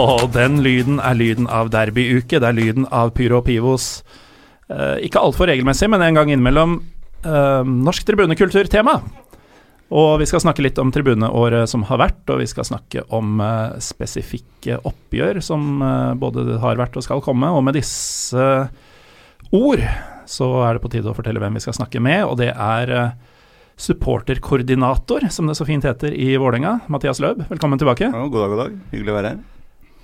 Og den lyden er lyden av derbyuke. Det er lyden av Pyro og Pivos. Eh, ikke altfor regelmessig, men en gang innimellom eh, norsk tribunekulturtema. Og vi skal snakke litt om tribuneåret som har vært, og vi skal snakke om eh, spesifikke oppgjør som eh, både har vært og skal komme. Og med disse ord så er det på tide å fortelle hvem vi skal snakke med, og det er supporterkoordinator, som det så fint heter i Vålerenga, Mathias Løb. Velkommen tilbake. Ja, god dag, god dag. Hyggelig å være her.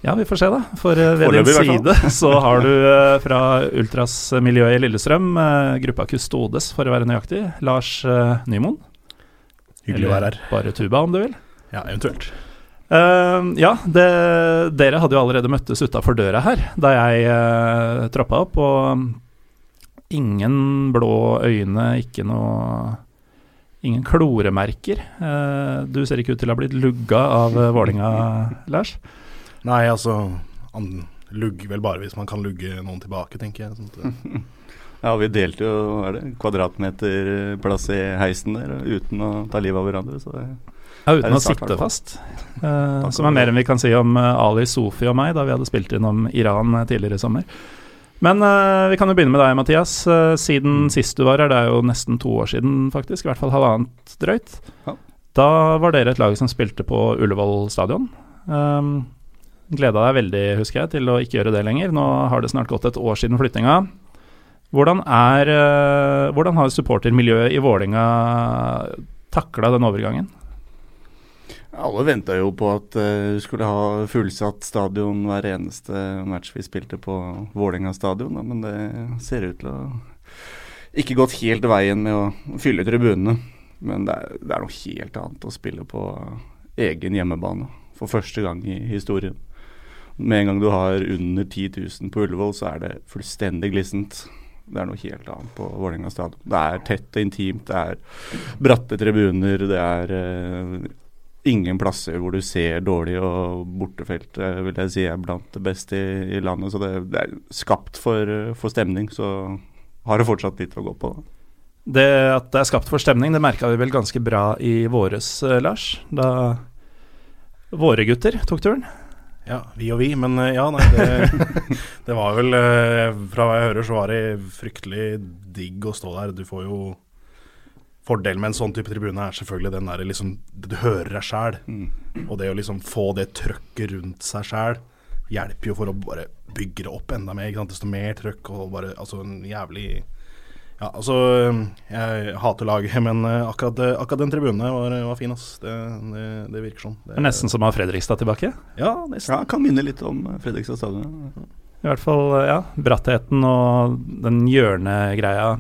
Ja, vi får se, da. For eh, ved din side så har du eh, fra Ultras-miljøet i Lillestrøm, eh, gruppa Kustodes for å være nøyaktig, Lars Nymoen. Hyggelig å være her. Bare Tuba, om du vil. Ja, eventuelt. Uh, ja, det, dere hadde jo allerede møttes utafor døra her da jeg uh, troppa opp, og ingen blå øyne, ikke noe Ingen kloremerker. Uh, du ser ikke ut til å ha blitt lugga av Vålinga, Lars. Nei, altså Han lugger vel bare hvis man kan lugge noen tilbake, tenker jeg. Sånn Ja, vi delte jo hva er det, kvadratmeter eh, i heisen der uten å ta livet av hverandre. Så det, Ja, uten det å sitte fast. Uh, som er mer enn vi kan si om uh, Ali Sofi og meg da vi hadde spilt inn om Iran tidligere i sommer. Men uh, vi kan jo begynne med deg, Mathias. Siden sist du var her, det er jo nesten to år siden faktisk, i hvert fall halvannet drøyt. Ja. Da var dere et lag som spilte på Ullevål stadion. Um, Gleda deg veldig, husker jeg, til å ikke gjøre det lenger. Nå har det snart gått et år siden flyttinga. Hvordan, er, eh, hvordan har supportermiljøet i Vålinga takla den overgangen? alle venta jo på at eh, vi skulle ha fullsatt stadion hver eneste match vi spilte på Vålerenga stadion, men det ser ut til å ikke gått helt veien med å fylle tribunene. Men det er, det er noe helt annet å spille på egen hjemmebane for første gang i historien. Med en gang du har under 10 000 på Ullevål, så er det fullstendig glissent. Det er noe helt annet på Vålerenga stadion. Det er tett og intimt, det er bratte tribuner, det er uh, ingen plasser hvor du ser dårlig, og bortefeltet vil jeg si er blant det beste i, i landet. Så det, det er skapt for, eh, for stemning, så har det fortsatt litt å gå på. Det at det er skapt for stemning, det merka vi vel ganske bra i våres, eh, Lars. Da våre gutter tok turen. Ja, vi og vi, men eh, ja, nei, det, det var vel eh, Fra hva jeg hører, så var det fryktelig digg å stå der. Du får jo Fordelen med en sånn type tribune er selvfølgelig den der liksom Du hører deg sjæl. Og det å liksom få det trøkket rundt seg sjæl hjelper jo for å bare bygge det opp enda mer. Desto mer trøkk og bare Altså en jævlig Ja, altså Jeg hater laget, men eh, akkurat, akkurat den tribunen var, var fin, ass. Det, det, det virker sånn. Det, nesten som å ha Fredrikstad tilbake. Ja, nesten. Ja, kan minne litt om eh, Fredrikstad stadion. I hvert fall, eh, ja. Brattheten og den hjørnegreia.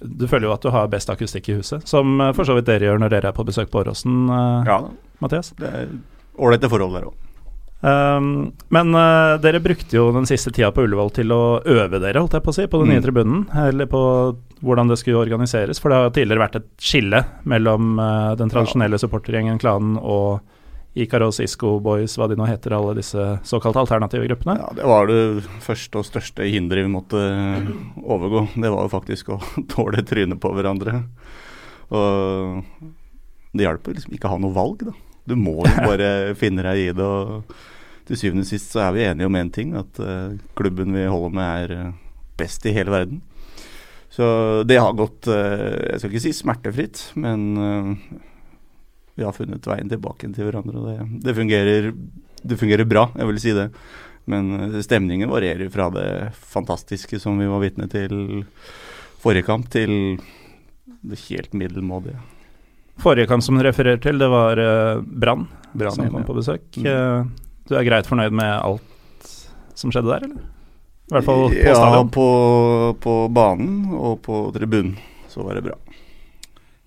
Du føler jo at du har best akustikk i huset, som eh, for så vidt dere gjør når dere er på besøk på Åråsen, eh, Ja Mathias. det er ålreite forhold der òg. Um, men uh, dere brukte jo den siste tida på Ullevål til å øve dere, holdt jeg på å si, på den nye Mm. tribunen. Eller på hvordan det skulle organiseres. For det har tidligere vært et skille mellom uh, den tradisjonelle supportergjengen, klanen, og Ikaros, Isco Boys, hva de nå heter, alle disse såkalt alternative gruppene. Ja, det var det første og største hinderet vi måtte overgå. Det var jo faktisk å tåle trynet på hverandre. Og det hjelper liksom ikke å ha noe valg, da. Du må jo bare finne deg i det. og til syvende og sist så er vi enige om én ting, at eh, klubben vi holder med er eh, best i hele verden. Så det har gått eh, Jeg skal ikke si smertefritt, men vi har funnet veien tilbake til hverandre. Og det, det, fungerer, det fungerer bra, jeg vil si det. Men stemningen varierer fra det fantastiske som vi var vitne til forrige kamp, til det helt middelmådige. Forrige kamp som du refererer til, det var Brann. Som kom på besøk. Mm. Du er greit fornøyd med alt som skjedde der, eller? I hvert fall på ja, stadion. på, på banen og på tribunen så var det bra.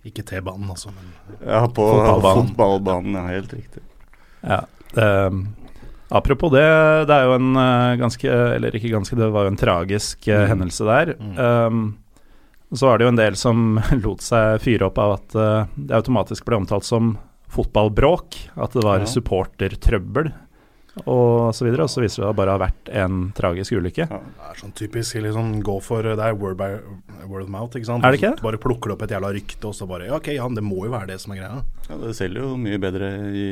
Ikke T-banen, altså. Men Ja, på Fotballbanen. fotballbanen. ja, helt riktig. Ja, um, apropos det, det er jo en eh, ganske Eller ikke ganske, det var jo en tragisk eh, Mm. hendelse der. Um, så var det jo en del som lot seg fyre opp av at eh, det automatisk ble omtalt som fotballbråk. At det var Ja. supportertrøbbel og så videre. Og så viser det seg å bare ha vært en tragisk ulykke. Ja. det er sånn typisk liksom, gå for Det er word, by, word of mouth, ikke sant. Er det ikke det? Bare plukker opp et jævla rykte, og så bare Ja, ok, ja, det må jo være det som er greia. Ja, det selger jo mye bedre i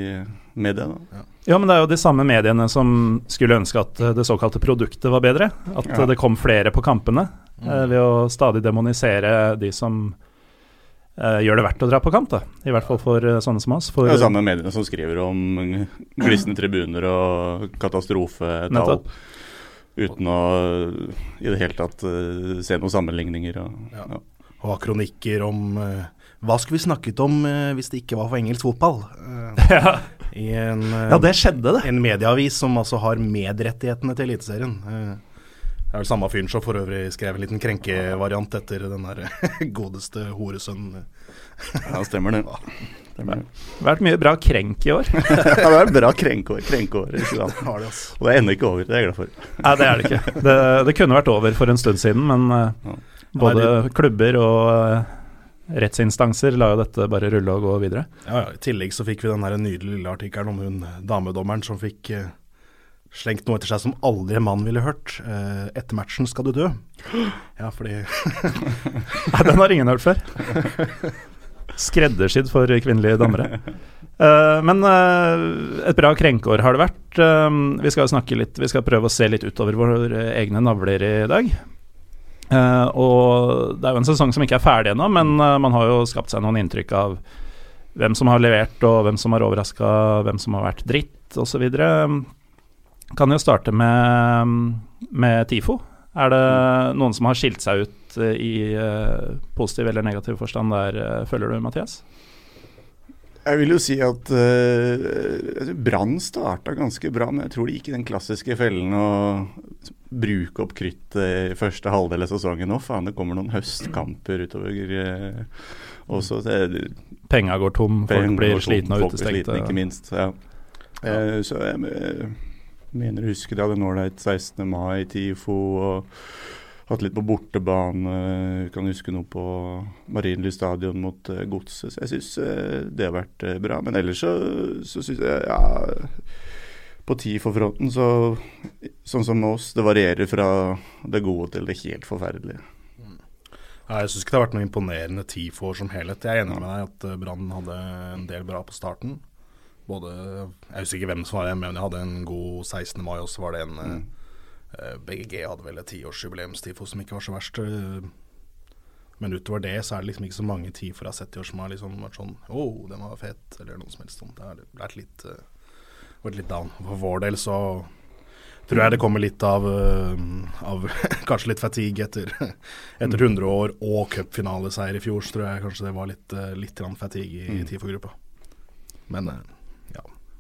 media. da. Ja, men det er jo de samme mediene som skulle ønske at eh, det såkalte produktet var bedre. At Ja. eh, det kom flere på kampene, Mm. ved å stadig demonisere de som eh, gjør det verdt å dra på kamp, da. I hvert fall for uh, sånne som oss. For, Det er samme mediene som skriver om glisne tribuner og katastrofetall. Uten å i det hele tatt eh, se noen sammenligninger. Og, Ja. ja. Og ha kronikker om Hva skulle vi snakket om hvis det ikke var for engelsk fotball? Ja. I en, ja, det skjedde, det. en medieavis som altså har medrettighetene til Eliteserien. Det er vel samme fyren som for øvrig skrev en liten krenkevariant etter den der godeste horesønnen. ja, stemmer det. Stemmer det. Det har vært mye bra krenk i år. Ja, det vært bra krenkeår. krenkeår i 2018. Har det, altså. Og det er ennå ikke over, det er jeg glad for. Nei, det er det ikke. Det, det kunne vært over for en stund siden, men eh, Ja. både klubber og eh, rettsinstanser la jo dette bare rulle og gå videre. Ja, ja. I tillegg så fikk vi den der nydelige lille artikkelen om hun damedommeren som fikk eh, slengt noe etter seg som aldri en mann ville hørt. Eh, etter matchen skal du dø. Ja, fordi Nei, den har ingen hørt før. Skreddersydd for kvinnelige dommere. Eh, men eh, et bra krenkeår har det vært. Eh, vi skal snakke litt Vi skal prøve å se litt utover våre egne navler i dag. Eh, og det er jo en sesong som ikke er ferdig ennå, men eh, man har jo skapt seg noen inntrykk av hvem som har levert, og hvem som har overraska, hvem som har vært dritt, osv. Kan jo starte med, med TIFO. Er det noen som har skilt seg ut eh, i uh, positiv eller negativ forstand der, uh, føler du, Mathias? Jeg vil jo si at uh, Brann starta ganske bra, men jeg tror de gikk i den klassiske fellen å bruke opp kruttet i første halvdel av sesongen nå. Faen, det kommer noen høstkamper utover. Uh, også det, Penga går tom, folk blir slitne og utestengte. Ikke minst. Ja. Uh, så jeg mener å huske de hadde en ålreit 16. mai, TIFO og hatt litt på bortebane. Kan huske noe på Marienlyst stadion mot uh, Godset. Så jeg syns det har vært eh, bra. Men ellers så, så syns jeg ja på TIFO-fronten så Sånn som med oss, det varierer fra det gode til det helt forferdelige. Ja, jeg syns ikke det har vært noe imponerende TIFO som helhet. Jeg er enig med deg at eh, Brann hadde en del bra på starten. Både Jeg husker ikke hvem som var det, men jeg hadde en god 16. mai, og så var det en Mm. eh, BGG hadde vel et tiårsjubileumstifo som ikke var så verst. eh, Men utover det så er det liksom ikke så mange tifoer jeg har sett i år som har liksom vært sånn Å, den var fet, eller noe som helst sånt. Det har vært litt, eh, vært litt down. For vår del så tror jeg det kommer litt av, eh, av kanskje litt fatigue etter, etter 100 år og cupfinaleseier i fjor. Så tror jeg kanskje det var litt, eh, litt fatigue i Mm. TIFO-gruppa. Men eh.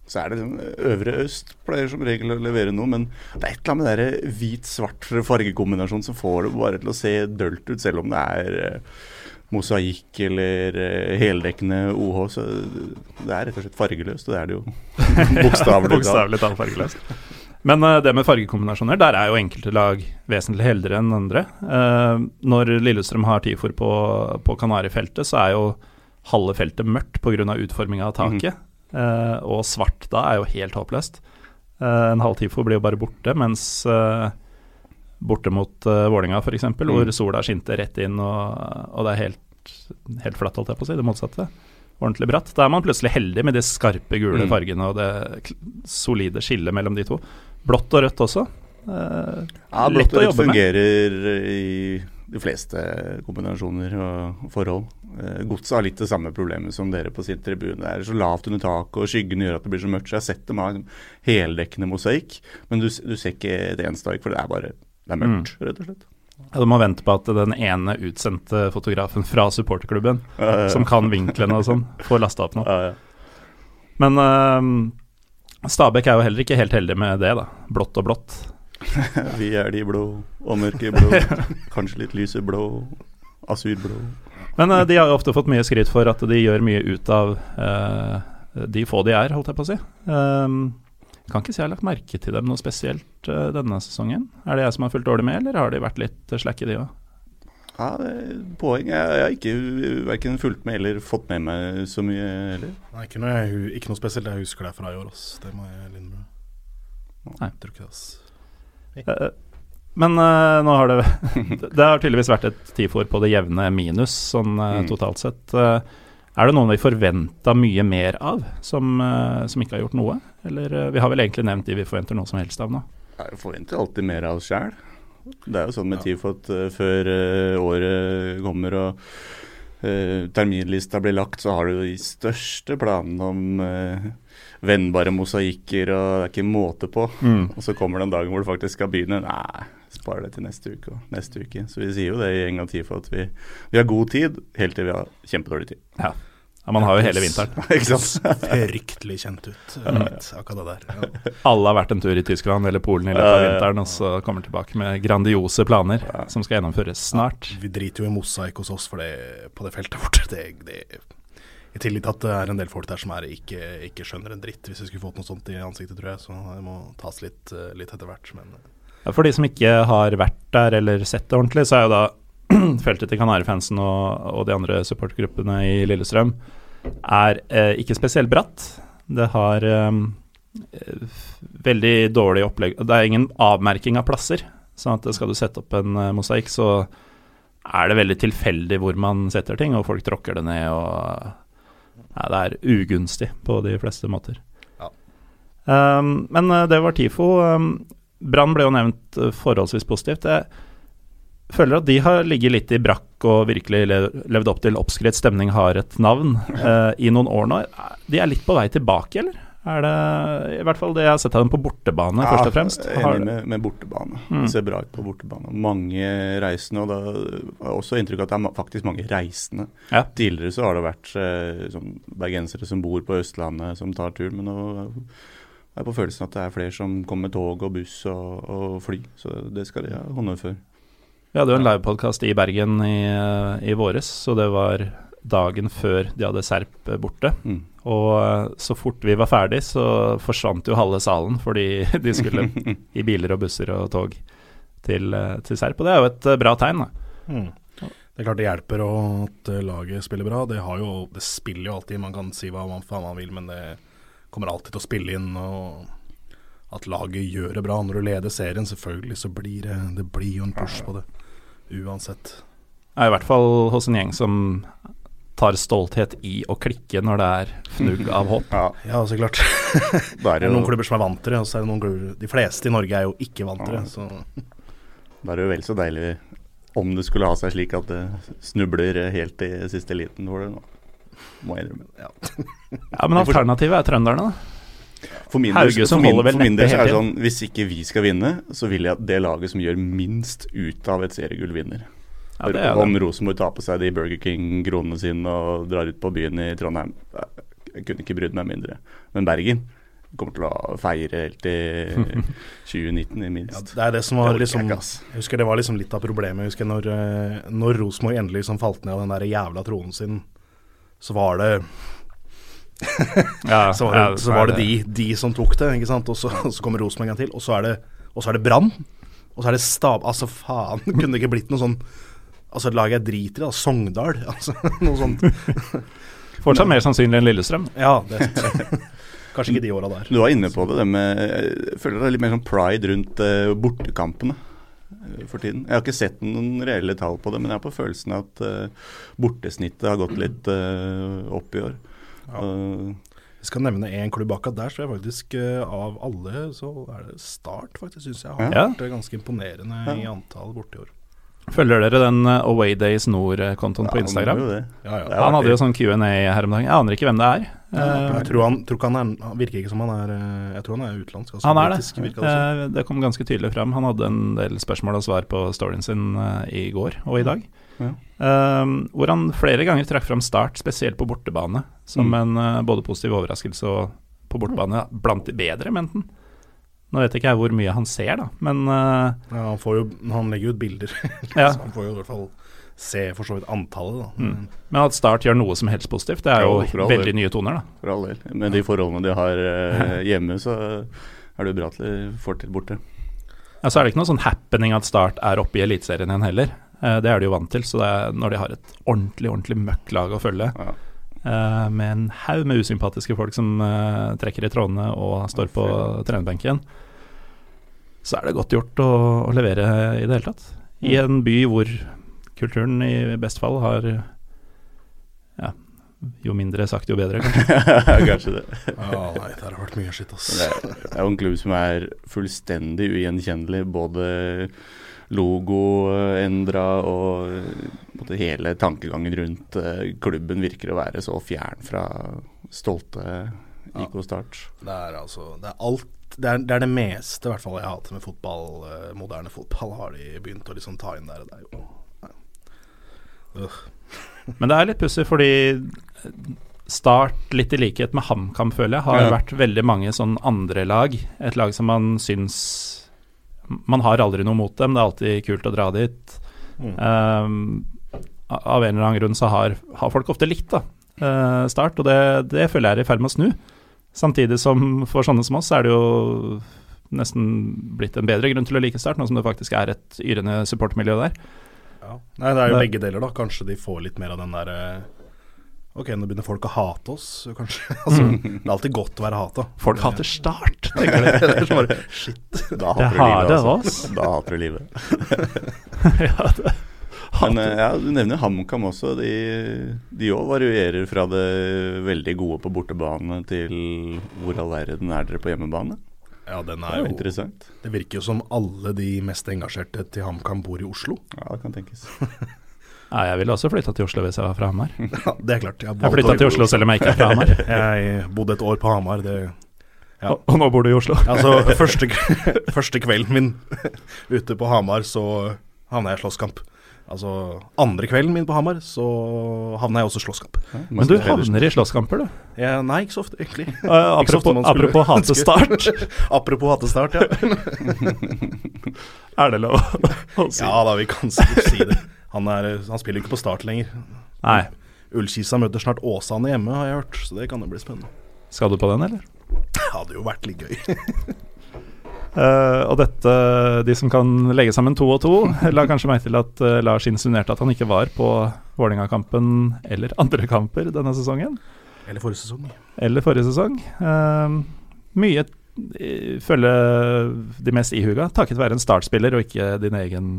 Så er det sånn Øvre Øst pleier som regel å levere noe, men det er et eller annet med den hvit-svart fargekombinasjonen som får det bare til å se dølt ut, selv om det er eh, mosaikk eller eh, heldekkende OH. Så det er rett og slett fargeløst, og det er det jo bokstavelig talt. Fargeløst. Men eh, det med fargekombinasjoner, der er jo enkelte lag vesentlig heldigere enn andre. Når Lillestrøm har tifor på, på Kanarifeltet, så er jo halve feltet mørkt pga. utforminga av taket. Eh, og svart da er jo helt håpløst. Eh, en halv tifo blir jo bare borte, mens eh, borte mot uh, Vålinga f.eks., eksempel hvor Mm. sola skinte rett inn, og, og det er helt, helt flatt, holdt jeg på å si, det motsatte. Ordentlig bratt. Da er man plutselig heldig med de skarpe gule Mm. fargene og det solide skillet mellom de to. Blått og rødt også. Uh, Ja, blått og rødt fungerer i de fleste kombinasjoner og forhold. Eh, Godset har litt det samme problemet som dere på sin tribune. Det er så lavt under taket, og skyggene gjør at det blir så mørkt. Så jeg har sett dem ha en heldekkende mosaikk, men du, du ser ikke et eneste ark, for det er bare det er mørkt, rett og slett. Ja, Du må vente på at den ene utsendte fotografen fra supporterklubben, Ja, ja, ja. som kan vinklene og sånn, får lasta opp noe. Men uh, Stabæk er jo heller ikke helt heldig med det, da. Blått og blått. Vi er de blå og mørkeblå. Kanskje litt lyseblå. Asurblå. Men uh, de har ofte fått mye skryt for at de gjør mye ut av uh, de få de er, holdt jeg på å si. Um, kan ikke si jeg har lagt merke til dem noe spesielt uh, denne sesongen. Er det jeg som har fulgt dårlig med, eller har de vært litt slakke, de òg? Ja, det er poeng. Jeg, jeg har ikke verken fulgt med eller fått med meg så mye heller. Nei, ikke noe, jeg, ikke noe spesielt jeg husker deg fra i år, ass. Det må jeg innrømme. Nei. Tror ikke det, ass. Uh, men uh, nå har det Det har tydeligvis vært et TIFOR på det jevne minus, sånn uh, totalt sett. Uh, er det noen vi forventa mye mer av, som, som, ikke har gjort noe? Eller vi har vel egentlig nevnt de vi forventer noe som helst av nå? Jeg forventer alltid mer av oss sjæl. Det er jo sånn med ja. TIFO at før året kommer og terminlista blir lagt, så har du de største planene om vennbare mosaikker, og det er ikke måte på. Mm. Og så kommer det en dag hvor du faktisk skal begynne. Nei, spar det til neste uke og neste uke. Så vi sier jo det i en gang tid for at vi, vi har god tid helt til vi har kjempedårlig tid. Ja. ja man har jo hele vinteren. ikke sant? Fryktelig kjent ut, akkurat det der. Ja. Alle har vært en tur i Tyskland eller Polen i løpet av vinteren, og så kommer tilbake med grandiose planer som skal gjennomføres snart. vi driter jo i mosaikk hos oss for det, på det feltet vårt. Det, det i tillegg til at det er en del folk der som er ikke, ikke, skjønner en dritt, hvis vi skulle fått noe sånt i ansiktet, tror jeg. Så det må tas litt, litt etter hvert. Men for de som ikke har vært der eller sett det ordentlig, så er jo da feltet til Kanarifansen og, og, de andre supportgruppene i Lillestrøm er eh, ikke spesielt bratt. Det har eh, veldig dårlig opplegg Det er ingen avmerking av plasser. Sånn at skal du sette opp en eh, mosaikk, så er det veldig tilfeldig hvor man setter ting, og folk tråkker det ned og ja, Det er ugunstig på de fleste måter. Ja. Um, men eh, det var TIFO. Um, Brann ble jo nevnt eh, forholdsvis positivt. Jeg føler at de har ligget litt i brakk og virkelig levd opp til oppskrevet stemning, har et navn, uh, i noen år nå. De er litt på vei tilbake, eller? Er det i hvert fall det jeg har sett av dem på bortebane, ja, først og fremst? Enig med, med bortebane. Mm. Det ser bra ut på bortebane. Mange reisende, og da har jeg også inntrykk av at det er faktisk mange reisende. Ja. Tidligere så har det vært eh, sånn, bergensere som bor på Østlandet som tar tur, men nå jeg er på følelsen at det er flere som kommer med tog og buss og, og fly. Så det skal de ha honnør for. Vi hadde jo en livepodkast i Bergen i, i våres, så det var dagen før de hadde Serp borte. Mm. Og eh, så fort vi var ferdig, så forsvant jo halve salen fordi de skulle i biler og busser og tog til, eh, til Serp. Og det er jo et eh, bra tegn, da. Mm. Det er klart det hjelper at laget spiller bra. Det, jo, det spiller jo alltid, man kan si hva man, faen man vil, men det kommer alltid til å spille inn. og at laget gjør det bra. Når du leder serien, selvfølgelig, så blir det, det blir jo en push på det. Uansett. Ja, I hvert fall hos en gjeng som tar stolthet i å klikke når det er fnugg av håp. Ja, ja så klart. det er, noen klubber som er vant til det, og så er det noen klubber De fleste i Norge er jo ikke vant til det. Så. Da er det jo vel så deilig om det skulle ha seg slik at det snubler helt i siste liten for det nå må jeg innrømme. Ja. ja, men alternativet er trønderne, da. For min, del, for min, for min del så er det sånn hvis ikke vi skal vinne, så vil jeg at det laget som gjør minst ut av et seriegull, vinner. Ja, det er Om Rosenborg tar på seg de Burger King-kronene sine og drar ut på byen i Trondheim, jeg kunne ikke brydd meg mindre. Men Bergen kommer til å feire helt til 2019 i minst. Ja, det er det som var liksom Jeg husker det var liksom litt av problemet. Jeg husker når, eh, når Rosenborg endelig liksom falt ned av den der jævla tronen sin så var det ja, så var det, så var det de, de, som tok det, ikke sant. Og så, så kommer Rosenborg en gang til, og så er det, og det Brann. Og så er det Stab... Altså, faen, kunne det ikke blitt noe sånn Altså, et lag jeg driter i, da. Sogndal. Altså, noe sånt. Fortsatt mer sannsynlig enn Lillestrøm. Ja, det Kanskje ikke de åra der. Du var inne på det, det med Jeg føler det er litt mer sånn pride rundt uh, bortekampene. Eh, for tiden. Jeg har ikke sett noen reelle tall på det, men jeg har på følelsen at uh, bortesnittet har gått litt uh, opp i år. Ja. Uh, jeg skal nevne én klubb akkurat der, så er faktisk av alle så er det Start, faktisk, syns jeg har ja. vært ganske imponerende ja. i antall borte i år. Følger dere den Away Days Nord-kontoen på Instagram? Ja, han hadde jo sånn Q&A her om dagen. Jeg aner ikke hvem det er. Jeg tror han, tror han, er, han virker ikke som han er eh, Jeg tror han er utenlandsk. Altså, han er det. Det, det kom ganske tydelig fram. Han hadde en del spørsmål og svar på storyen sin i går og i dag. Ja. eh, hvor han flere ganger trakk fram Start, spesielt på bortebane, som Mm. en eh, både positiv overraskelse og på bortebane blant de bedre, mente han. Nå vet ikke jeg hvor mye han ser, da, men uh, Ja, han, får jo, han legger ut bilder, Ja. så han får jo i hvert fall se for så vidt antallet. Da. Mm. Men at Start gjør noe som helst positivt, det er Jo, jo veldig del. nye toner, da. For all del. Med de forholdene de har uh, hjemme, så er det jo bra at de får til borte. Ja, så er det ikke noe sånn happening at Start er oppe i Eliteserien igjen heller. Uh, det er de jo vant til, så det er når de har et ordentlig, ordentlig møkklag å følge, Ja. Uh, med en haug med usympatiske folk som uh, trekker i trådene og står på trenerbenken, så er det godt gjort å, å levere i det hele tatt. I en by hvor kulturen i best fall har ja, jo mindre sagt, jo bedre, kanskje. Kanskje det. Ja, nei, det har vært mye skitt, ass. Det er, det er jo en klubb som er fullstendig ugjenkjennelig. Både logo endra og hele tankegangen rundt eh, klubben virker å være så fjern fra stolte IK Start. Det er altså Det er alt det er, det er det meste i hvert fall jeg hater med fotball, eh, moderne fotball, har de begynt å liksom ta inn der. Det er jo. Men det er litt pussig, fordi Start, litt i likhet med HamKam, føler jeg, har Ja. vært veldig mange sånn andre lag. Et lag som man syns Man har aldri noe mot dem, det er alltid kult å dra dit. Mm. Um, av en eller annen grunn så har, har folk ofte likt da, uh, Start, og det, det føler jeg er i ferd med å snu. Samtidig som for sånne som oss er det jo nesten blitt en bedre grunn til å like Start, nå som det faktisk er et yrende supportmiljø der. Ja. Nei, det er jo Det- begge deler, da. Kanskje de får litt mer av den derre Ok, nå begynner folk å hate oss, kanskje. altså, Det er alltid godt å være hata. Folk hater Start, tenker de. det er bare shit. Da Det hater du livet, altså. oss. Da hater du livet. ja, det, Men eh, ja, du nevner HamKam også. De òg varierer fra det veldig gode på bortebane til hvor all verden er dere på hjemmebane. Ja, den Det er er jo jo interessant. Det virker jo som alle de mest engasjerte til HamKam bor i Oslo. Ja, det kan tenkes. ja, jeg ville også flytta til Oslo hvis jeg var fra Hamar. Ja, det er klart. Jeg, Jeg flytta til Oslo selv om jeg ikke er fra Hamar. Jeg bodde et år på Hamar. Det, Ja. Og, og nå bor du i Oslo. altså, første, første kvelden min ute på Hamar, så havna jeg i slåsskamp. Altså, andre kvelden min på Hamar, så havna jeg også i slåsskamp. Men du havner i slåsskamper, du. Ja, nei, ikke så ofte, egentlig. Uh, apropos, hatestart apropos hate Apropos hatestart, ja. er det lov å si? Ja da, vi kan sikkert si det. Han, er, han spiller ikke på start lenger. Nei. Ullkisa møter snart Åsane hjemme, har jeg hørt, så det kan jo bli spennende. Skal du på den, eller? Det hadde jo vært litt gøy. Eh, og dette, de som kan legge sammen to og to, la kanskje merke til at uh, Lars insinuerte at han ikke var på Vålerenga-kampen eller andre kamper denne sesongen. Eller forrige sesong. Eller forrige sesong. Uh, mye følge de mest ihuga, takket være en startspiller og ikke din egen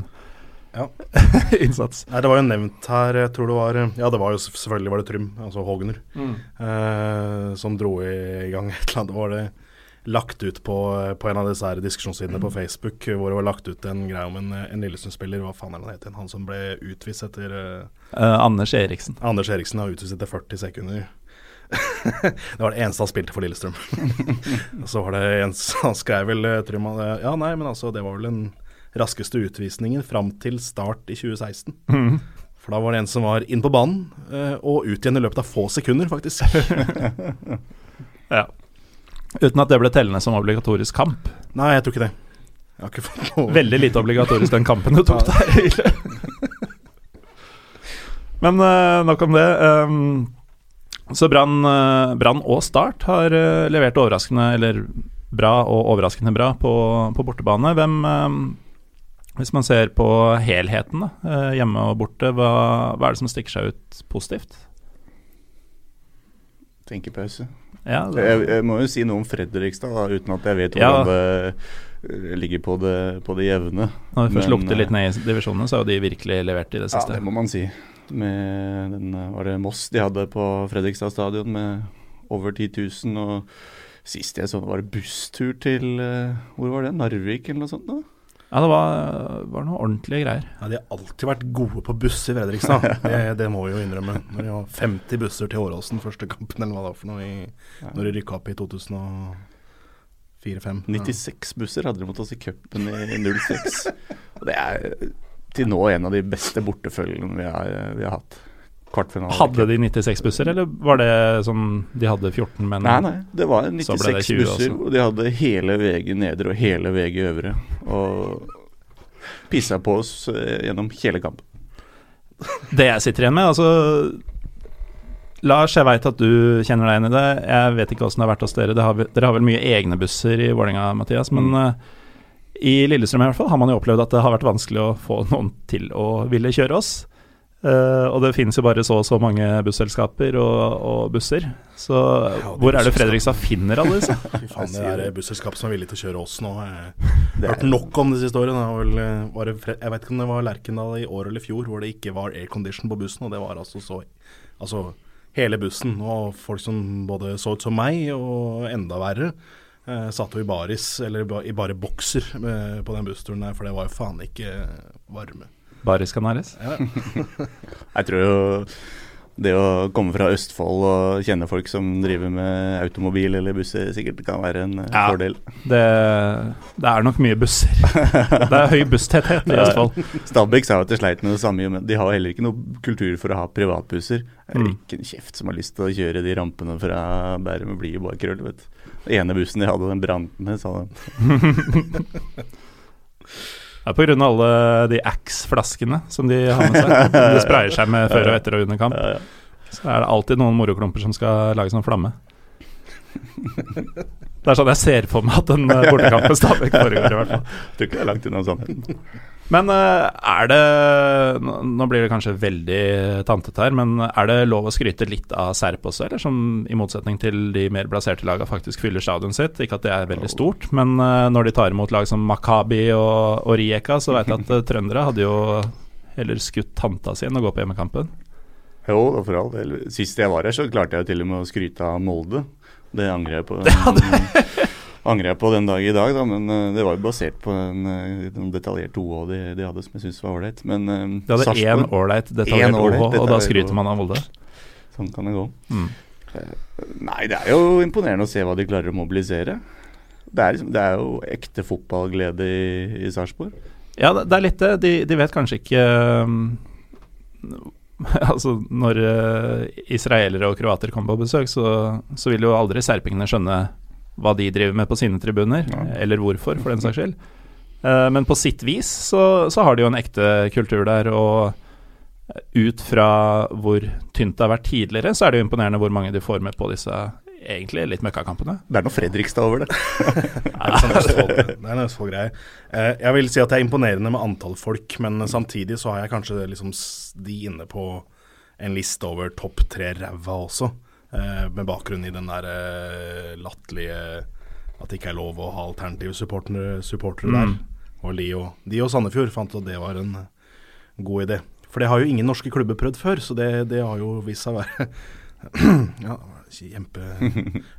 Ja. innsats. Nei, det var jo nevnt her, jeg tror det var Ja, det var jo selvfølgelig var det Trym, altså Hogner, eh, som dro i, i gang et eller annet. Det var det lagt ut på, på en av disse her diskusjonssidene på Facebook, hvor det var lagt ut en greie om en, en Lillesund-spiller, hva faen er det han heter, han som ble utvist etter Eh, Anders Eriksen. Anders Eriksen har utvist etter 40 sekunder. det var det eneste han spilte for Lillestrøm. Og så var det en Han skrev vel eh, eh, Ja, nei, men altså, det var vel den raskeste utvisningen fram til start i 2016. Mm. For da var det en som var inn på banen, og ut igjen i løpet av få sekunder, faktisk. Ja. Uten at det ble tellende som obligatorisk kamp. Nei, jeg tror ikke det. Jeg har ikke fått noe Veldig lite obligatorisk den kampen du tok der. Men uh, nok om det. Um, så Brann eh, Brann og Start har uh, levert overraskende, eller bra og overraskende bra, på, på bortebane. Hvem eh, Hvis man ser på helheten, da, hjemme og borte, hva, hva er det som stikker seg ut positivt? Tenkepause. Ja, det, Jeg, jeg må jo si noe om Fredrikstad, da, uten at jeg vet Ja. hvordan det eh, ligger på det, på det jevne. når vi først lukter litt eh, ned i divisjonene, så har de virkelig levert i det siste. Ja, det må man si. Med den eh, var det Moss de hadde på Fredrikstad stadion med over 10 000. Og sist jeg så det var det busstur til Hvor var det? Narvik eller noe sånt? da? Ja, det var, var noe ordentlige greier. Ja, De har alltid vært gode på buss i Fredrikstad. Det, det må vi jo innrømme. Når de har 50 busser til Åråsen første kampen, eller hva det var for noe, i, når de rykka opp i 2004-2005. 96 busser hadde de mot oss i cupen i 06. Og det er til nå en av de beste bortefølgene vi har, vi har hatt. Kvartfinale. Hadde de 96 busser, eller var det sånn de hadde 14, men Nei, nei. Det var Så ble det 96 20 busser, også. og de hadde hele VG nedre og hele VG øvre. Og pissa på oss eh, gjennom hele kampen. Det jeg sitter igjen med, altså Lars, jeg veit at du kjenner deg inn i det. Jeg vet ikke åssen det har vært hos dere. Det har, dere har vel mye egne busser i Vålerenga, Mathias. Men Mm. eh, i Lillestrøm i hvert fall har man jo opplevd at det har vært vanskelig å få noen til å ville kjøre oss. Eh, og det finnes jo bare så og så mange busselskaper og, og busser. Så hvor er det Fredrikstad finner alle disse? Fy faen, det er busselskap som er villig til å kjøre oss nå. Jeg Det har hørt nok om det siste året. Eh, jeg vet ikke om det var Lerkendal i år eller i fjor hvor det ikke var aircondition på bussen. Og det var altså så Altså hele bussen. Og folk som både så ut som meg, og enda verre, eh, satt jo i baris, eller i bare bokser eh, på den bussturen der, for det var jo faen ikke varme. Baris Canaris? Ja. Jeg tror jo det å komme fra Østfold og kjenne folk som driver med automobil eller busser, sikkert kan være en eh, Ja. fordel. Det, det er nok mye busser. Det er høy busstetthet i Ja. Østfold. Stabæk sa jo at de sleit med det samme, men de har heller ikke noe kultur for å ha privatbusser. Det er Mm. ikke en kjeft som har lyst til å kjøre de rampene fra Bærum. og Bli og bare krøll, vet. Den ene bussen de hadde, den brant ned, sa de. Det er av alle de Axe-flaskene som de har med seg. De sprayer seg med før og etter og under kamp. Så er det alltid noen moroklumper som skal lage sånn flamme. Det er sånn jeg ser for meg at en bortekampen Stabæk foregår, i hvert fall. Tror ikke det er langt unna sannheten. Men eh, er det nå- blir det kanskje veldig tantete her, men er det lov å skryte litt av Serp også, eller som i motsetning til de mer blaserte lagene faktisk fyller stadion sitt? Ikke at det er veldig stort, men eh, når de tar imot lag som Makabi og, og Rijeka, så vet jeg at eh, trøndere hadde jo heller skutt tanta si enn å gå på hjemmekampen. Jo, for all del. Sist jeg var her, så klarte jeg til og med å skryte av Molde. Det angrer jeg på. angrer jeg på den dag i dag, da, men eh, det var jo basert på en, eh, en detaljert OH de, de hadde, som jeg syns var ålreit. Men uh, De hadde én ålreit detaljert OH, og da detaljert skryter man av Molde. Sånn kan det gå. Mm. Nei, det er jo imponerende å se hva de klarer å mobilisere. Det er, liksom, det er jo ekte fotballglede i, i Sarpsborg. Ja, det det er litt det. De, de vet kanskje ikke um, Altså, når uh, israelere og kroater kommer på besøk, så, så vil jo aldri serpingene skjønne hva de driver med på sine tribuner, Ja. eller hvorfor, for den saks skyld. Uh, men på sitt vis så, så har de jo en ekte kultur der, og ut fra hvor tynt det har vært tidligere, så er det jo imponerende hvor mange de får med på disse egentlig litt møkkakampene. Det er noe Fredrikstad over det. Det er litt sånn Østfold- det er en Østfold-greie. Eh, jeg vil si at det er imponerende med antall folk, men samtidig så har jeg kanskje liksom de inne på en liste over topp tre ræva også. Eh, med bakgrunn i den der eh, latterlige at det ikke er lov å ha alternative supportere, supportere Mm. der. Og de og, de og Sandefjord fant at det var en eh, god idé. For det har jo ingen norske klubber prøvd før, så det, det har jo vist seg å være Ja, kjempe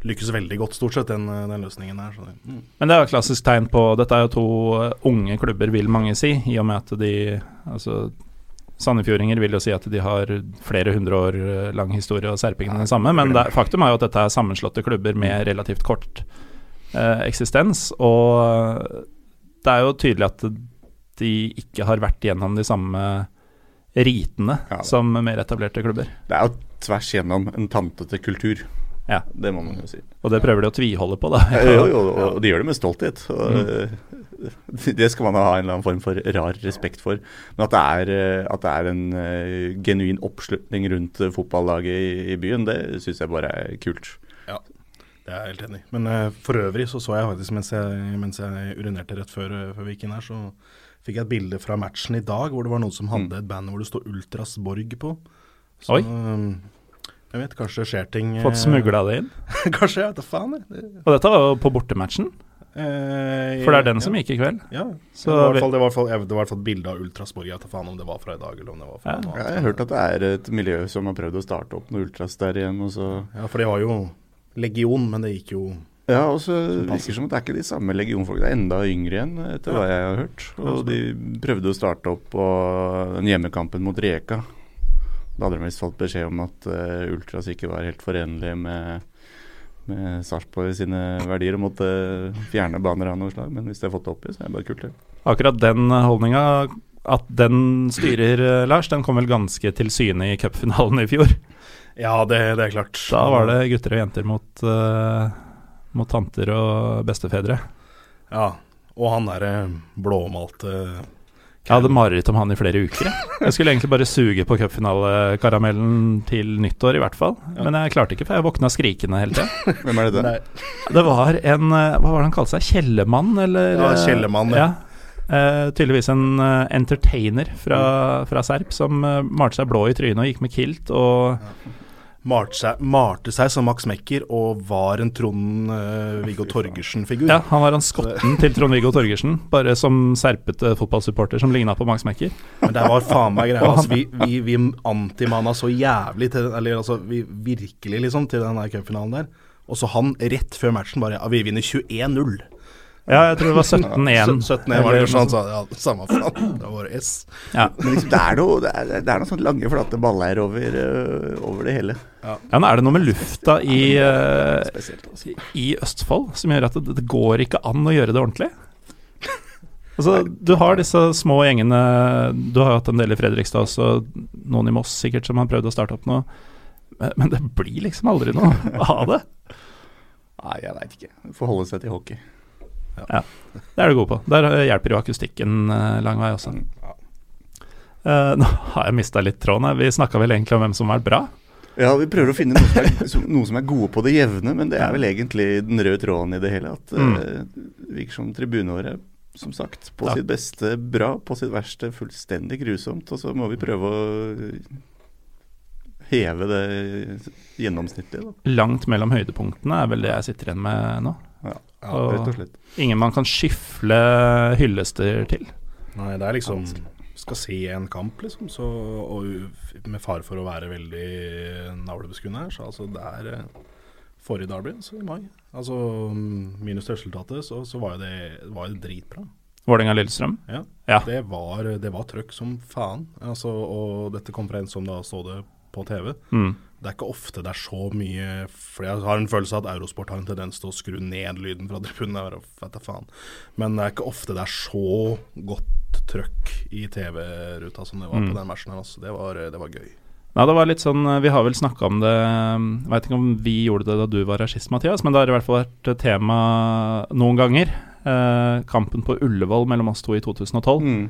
Lykkes veldig godt, stort sett, den, den løsningen her. Så det, mm. Men det er jo et klassisk tegn på Dette er jo to unge klubber, vil mange si, i og med at de Altså Sandefjordinger vil jo si at de har flere hundre år eh, lang historie, og serpingene den samme. Men det, faktum er jo at dette er sammenslåtte klubber med relativt kort eh, eksistens. Og eh, det er jo tydelig at de ikke har vært gjennom de samme ritene Ja. som mer etablerte klubber. Det er jo tvers gjennom en tantete kultur. Ja. Det må man jo si. Og det prøver de å tviholde på, da. Jo, jo, og de gjør det med stolthet. Og, eh, Det skal man ha en eller annen form for rar respekt for. Men at det er, eh, at det er en eh, genuin oppslutning rundt eh, fotballaget i, i byen, det syns jeg bare er kult. Ja, Det er jeg helt enig i. Men uh, for øvrig så så jeg faktisk, mens jeg, mens jeg urinerte rett før, før vi gikk inn her, så fikk jeg et bilde fra matchen i dag hvor det var noen som hadde et band hvor det står Ultras Borg på. Så, Oi. jeg vet, kanskje det skjer ting Fått smugla det inn. kanskje, jeg vet da faen. jeg. Det, Og dette var jo på bortematchen, eh, for det er den ja, som gikk i kveld. Ja. Så det, var fall, det var fall, det var i hvert fall et bilde av Ultrasborg Jeg tar faen om det var fra i dag, eller om det var fra Ja. noe Ja, jeg har hørt at det er et miljø som har prøvd å starte opp noe ultras der igjen. Og så Ja, for det var jo legion, men det gikk jo Ja, og så virker det som at det er ikke de samme legionfolkene. Det er enda yngre igjen, etter hva jeg har hørt. Og de prøvde å starte opp på den hjemmekampen mot Reka. Da hadde de visst fått beskjed om at uh, Ultras ikke var helt forenlige med, med Sarpsborg sine verdier og måtte fjerne baner av noe slag. Men hvis de har fått det opp i, så er det bare kult, det. Akkurat den holdninga at den styrer, eh, Lars, den kom vel ganske til syne i cupfinalen i fjor. Ja, det, det, er klart. Da var det gutter og jenter mot, uh, mot tanter og bestefedre. Ja, og han derre blåmalte jeg hadde mareritt om han i flere uker. Jeg skulle egentlig bare suge på cupfinalekaramellen til nyttår, i hvert fall. Ja. Men jeg klarte ikke, for jeg våkna skrikende hele tida. Hvem er det Nei. Det var en eh, Hva var det han kalte seg? Kjellemann, eller? Ja, Kjellemann, ja. ja. Uh, tydeligvis en uh, entertainer fra, fra Serp som uh, malte seg blå i trynet og gikk med kilt og ja malte seg, malte seg som Max Mekker og var en Trond-Viggo uh, Torgersen-figur. Ja, han var han skotten til Trond-Viggo Torgersen, bare som serpete fotballsupporter som ligna på Max Mekker. Men det var faen meg greia. Altså, vi vi, vi antimana så jævlig til Eller altså, vi virkelig, liksom, til den cupfinalen der. Og så han rett før matchen bare Ja, vi vinner 21-0. Ja, jeg tror det var 17-1. 17-1 var det kanskje han sa. Ja, samme faen. Det var S. Ja. Men liksom, det er noe, det er, det er noen sånne lange, flate baller over, uh, over det hele. Ja. ja, nå er det noe med lufta i, uh, altså. i Østfold som gjør at det, det, går ikke an å gjøre det ordentlig. Altså, du har disse små gjengene Du har hatt en del i Fredrikstad også, noen i Moss sikkert som har prøvd å starte opp noe. Men det blir liksom aldri noe av det. Nei, jeg veit ikke. Forholde seg til hockey. Ja. Det er du god på. Der hjelper jo akustikken uh, lang vei også. Uh, nå har jeg mista litt tråden. Vi snakka vel egentlig om hvem som har vært bra? Ja, vi prøver å finne noe som, er, som, noe som er gode på det jevne, men det er vel egentlig den røde tråden i det hele. At mm. uh, virker som tribuneåret som sagt, på ja. sitt beste bra, på sitt verste fullstendig grusomt. Og så må vi prøve å heve det gjennomsnittlige. Da. Langt mellom høydepunktene er vel det jeg sitter igjen med nå. Ja, ja rett og slett. Ingen man kan skyfle hyllester til. Nei, det er liksom Skal se en kamp, liksom, så, og med fare for å være veldig navlebeskuende her, så altså det er eh, forrige Derby, så i mai. Altså minus resultatet, så, så var jo det, var det dritbra. Vålerenga-Lillestrøm? Ja. ja. Det, var, det var trøkk som faen. Altså, og dette kom fra en som da så det på TV. Mm. Det er ikke ofte det er så mye For jeg har en følelse av at Eurosport har en tendens til å skru ned lyden fra tribunen. Men det er ikke ofte det er så godt trøkk i TV-ruta som det var mm. på den matchen her. Altså. Det, var, det var gøy. Nei, det var litt sånn, Vi har vel snakka om det Jeg veit ikke om vi gjorde det da du var regist, Mathias, men det har i hvert fall vært tema noen ganger. Eh, kampen på Ullevål mellom oss to i 2012. Mm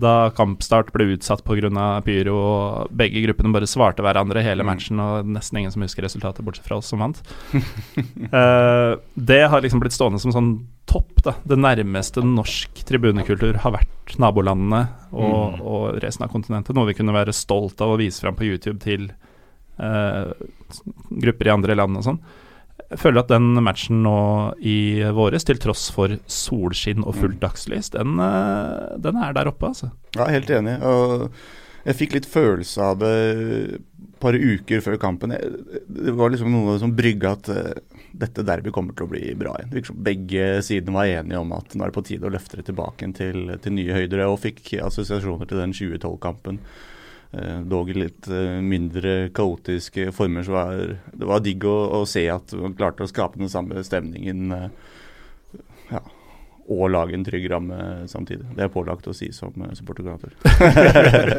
da kampstart ble utsatt pga. pyro, og begge gruppene bare svarte hverandre hele mm. matchen, og nesten ingen som husker resultatet, bortsett fra oss som vant. uh, det har liksom blitt stående som sånn topp, da. Det nærmeste norsk tribunekultur har vært nabolandene og, mm. og resten av kontinentet. Noe vi kunne være stolt av å vise fram på YouTube til uh, grupper i andre land og sånn. Jeg føler at den matchen nå i våres, til tross for solskinn og fullt mm. dagslys, den, eh, den, er der oppe, altså. Ja, helt enig. Og jeg fikk litt følelse av det et par uker før kampen. Det var liksom noe som brygga at uh, dette derby kommer til å bli bra igjen. Liksom begge sidene var enige om at nå er det på tide å løfte det tilbake til, til nye høyder. Og fikk assosiasjoner til den 2012-kampen eh, i litt eh, mindre kaotiske former. Så var, det var digg å, å, se at man klarte å skape den samme stemningen. Eh, ja, og lage en trygg ramme samtidig. Det er pålagt å si som supporterkoordinator.